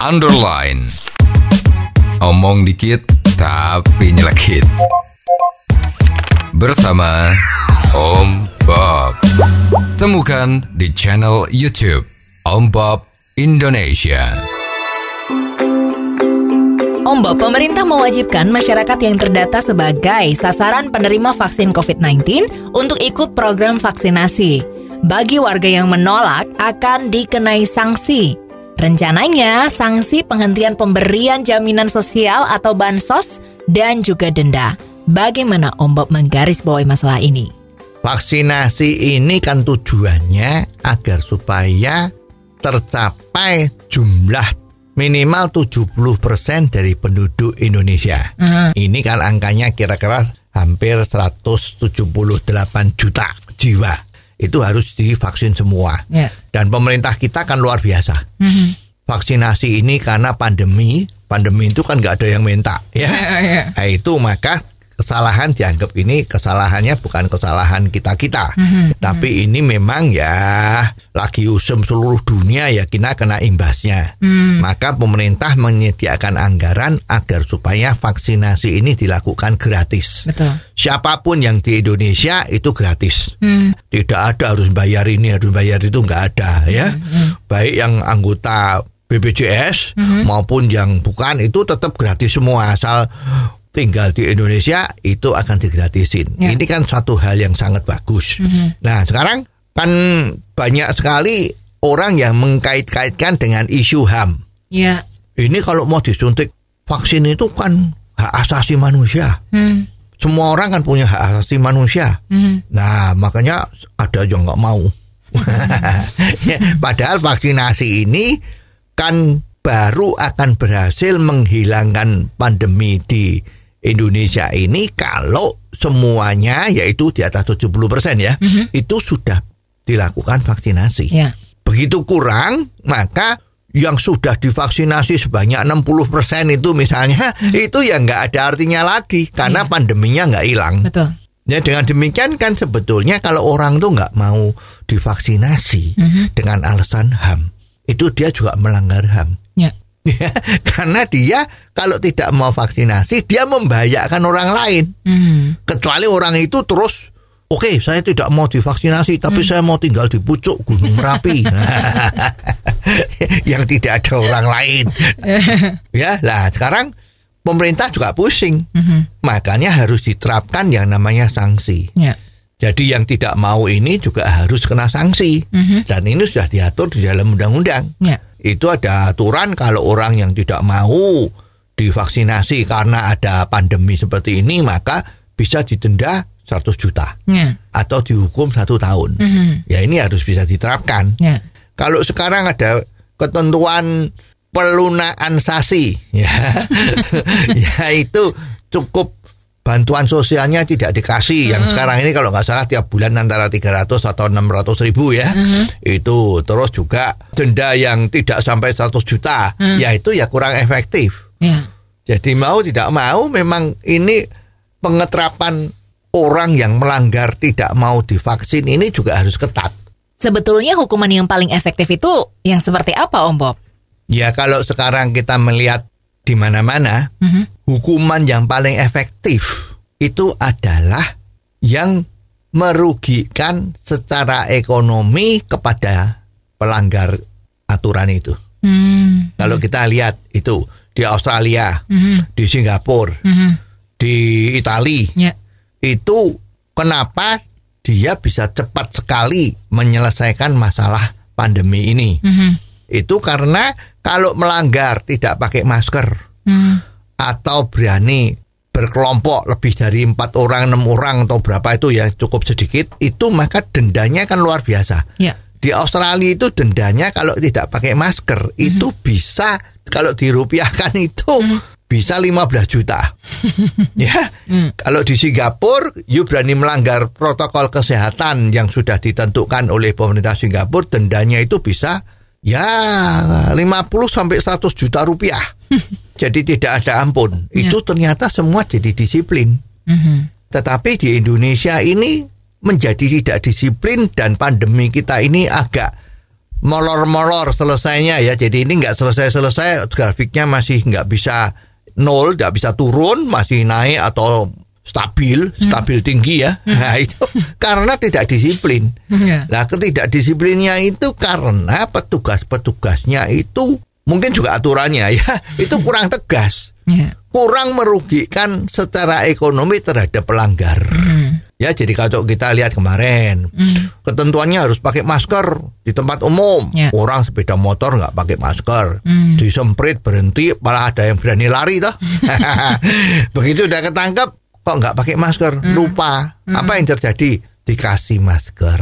underline. Omong dikit tapi nyelekit. Bersama Om Bob. Temukan di channel YouTube Om Bob Indonesia. Ombo, pemerintah mewajibkan masyarakat yang terdata sebagai sasaran penerima vaksin COVID-19 untuk ikut program vaksinasi. Bagi warga yang menolak akan dikenai sanksi. Rencananya, sanksi penghentian pemberian jaminan sosial atau bansos dan juga denda. Bagaimana Om Bob menggarisbawahi masalah ini? Vaksinasi ini kan tujuannya agar supaya tercapai jumlah minimal 70% dari penduduk Indonesia. Hmm. Ini kan angkanya kira-kira hampir 178 juta jiwa. Itu harus divaksin semua. Ya. Dan pemerintah kita kan luar biasa. Mhm. Vaksinasi ini karena pandemi, pandemi itu kan nggak ada yang minta, ya. Nah, itu maka kesalahan dianggap ini kesalahannya bukan kesalahan kita kita, tapi ini memang ya lagi usum seluruh dunia ya kita kena imbasnya. Maka pemerintah menyediakan anggaran agar supaya vaksinasi ini dilakukan gratis. Betul. Siapa pun yang di Indonesia itu gratis. Tidak ada harus bayar ini, harus bayar itu nggak ada ya. Baik yang anggota BPJS maupun yang bukan itu tetap gratis semua asal tinggal di Indonesia itu akan digratisin. Ya. Ini kan satu hal yang sangat bagus. Nah, sekarang kan banyak sekali orang yang mengkait-kaitkan dengan isu HAM. Ya. Ini kalau mau disuntik vaksin itu kan hak asasi manusia. Hmm. Semua orang kan punya hak asasi manusia. Hmm. Nah, makanya ada yang nggak mau. Ya, Padahal vaksinasi ini kan baru akan berhasil menghilangkan pandemi di Indonesia ini kalau semuanya yaitu di atas 70% ya, itu sudah dilakukan vaksinasi. Ya. Begitu kurang, maka yang sudah divaksinasi sebanyak 60% itu misalnya itu ya nggak ada artinya lagi karena pandeminya nggak hilang. Betul. Ya dengan demikian kan sebetulnya kalau orang tuh nggak mau divaksinasi dengan alasan HAM, itu dia juga melanggar HAM. Ya. Karena dia kalau tidak mau vaksinasi dia membahayakan orang lain. Hmm. Kecuali orang itu terus Oke, saya tidak mau divaksinasi, tapi saya mau tinggal di pucuk Gunung Merapi, yang tidak ada orang lain. ya, lah sekarang pemerintah juga pusing, makanya harus diterapkan yang namanya sanksi. Ya. Jadi yang tidak mau ini juga harus kena sanksi, dan ini sudah diatur di dalam undang-undang. Ya. Itu ada aturan kalau orang yang tidak mau divaksinasi karena ada pandemi seperti ini, maka bisa didenda 100 juta Ya. atau dihukum satu tahun. Mhm. Ya ini harus bisa diterapkan. Ya. Kalau sekarang ada ketentuan pelunaan sasi, ya, ya itu cukup bantuan sosialnya tidak dikasih. Yang sekarang ini kalau nggak salah tiap bulan antara 300 atau 600 ribu ya, itu terus juga denda yang tidak sampai 100 juta, ya itu ya kurang efektif. Ya. Jadi mau tidak mau memang ini pengeterapan orang yang melanggar tidak mau divaksin ini juga harus ketat. Sebetulnya hukuman yang paling efektif itu yang seperti apa Om Bob? Ya kalau sekarang kita melihat di mana-mana, hukuman yang paling efektif itu adalah yang merugikan secara ekonomi kepada pelanggar aturan itu. Hmm. Kalau kita lihat itu di Australia, Mhm. di Singapura, Mhm. di Italia, Ya. itu kenapa dia bisa cepat sekali menyelesaikan masalah pandemi ini. Mhm. Itu karena kalau melanggar tidak pakai masker Hmm. Atau berani berkelompok lebih dari empat orang, enam orang atau berapa itu ya cukup sedikit, itu maka dendanya kan luar biasa. Ya. Di Australia itu dendanya kalau tidak pakai masker itu bisa kalau dirupiahkan itu bisa 15 juta. ya. Kalau di Singapura you berani melanggar protokol kesehatan yang sudah ditentukan oleh pemerintah Singapura dendanya itu bisa ya 50 sampai 100 juta rupiah. Jadi tidak ada ampun. Itu ternyata semua jadi disiplin. Mhm. Tetapi di Indonesia ini menjadi tidak disiplin dan pandemi kita ini agak molor-molor selesainya ya. Jadi ini nggak selesai-selesai, grafiknya masih nggak bisa nol, nggak bisa turun, masih naik atau stabil, stabil tinggi ya. Nah itu karena tidak disiplin. Ya. Nah ketidakdisiplinnya itu karena petugas-petugasnya itu mungkin juga aturannya ya itu kurang tegas, Ya. kurang merugikan secara ekonomi terhadap pelanggar. Ya jadi kalau kita lihat kemarin ketentuannya harus pakai masker di tempat umum. Ya. Orang sepeda motor nggak pakai masker, Hmm. disemprit berhenti, malah ada yang berani lari toh. Begitu udah ketangkep kok nggak pakai masker, Hmm. lupa. Apa yang terjadi? Dikasih masker.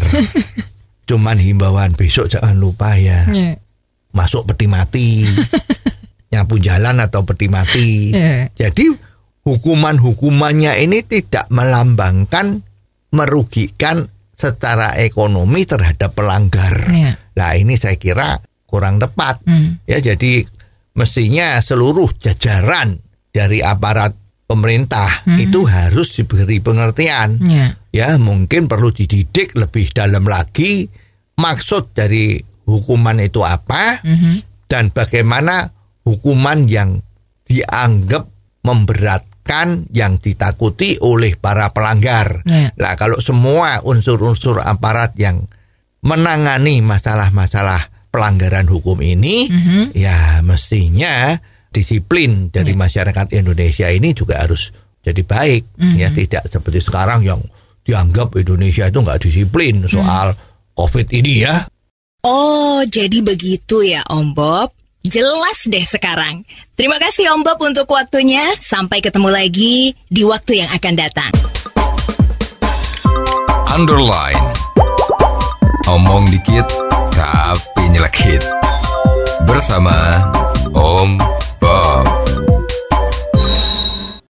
Cuman himbauan besok jangan lupa ya Ya. Masuk peti mati, nyapu jalan atau peti mati. Ya. Jadi hukuman-hukumannya ini tidak melambangkan merugikan secara ekonomi terhadap pelanggar. Ya. Nah ini saya kira kurang tepat. Hmm. Ya jadi mestinya seluruh jajaran dari aparat pemerintah itu harus diberi pengertian. Ya. Ya mungkin perlu dididik lebih dalam lagi maksud dari hukuman itu apa Mhm. dan bagaimana hukuman yang dianggap memberatkan yang ditakuti oleh para pelanggar. Ya. Nah, kalau semua unsur-unsur aparat yang menangani masalah-masalah pelanggaran hukum ini, Mhm. ya mestinya disiplin dari masyarakat Indonesia ini juga harus jadi baik, ya tidak seperti sekarang yang dianggap Indonesia itu nggak disiplin soal COVID ini ya. Oh, jadi begitu ya Om Bob. Jelas deh sekarang. Terima kasih Om Bob untuk waktunya. Sampai ketemu lagi di waktu yang akan datang. Underline. Omong dikit tapi nyelekit. Bersama Om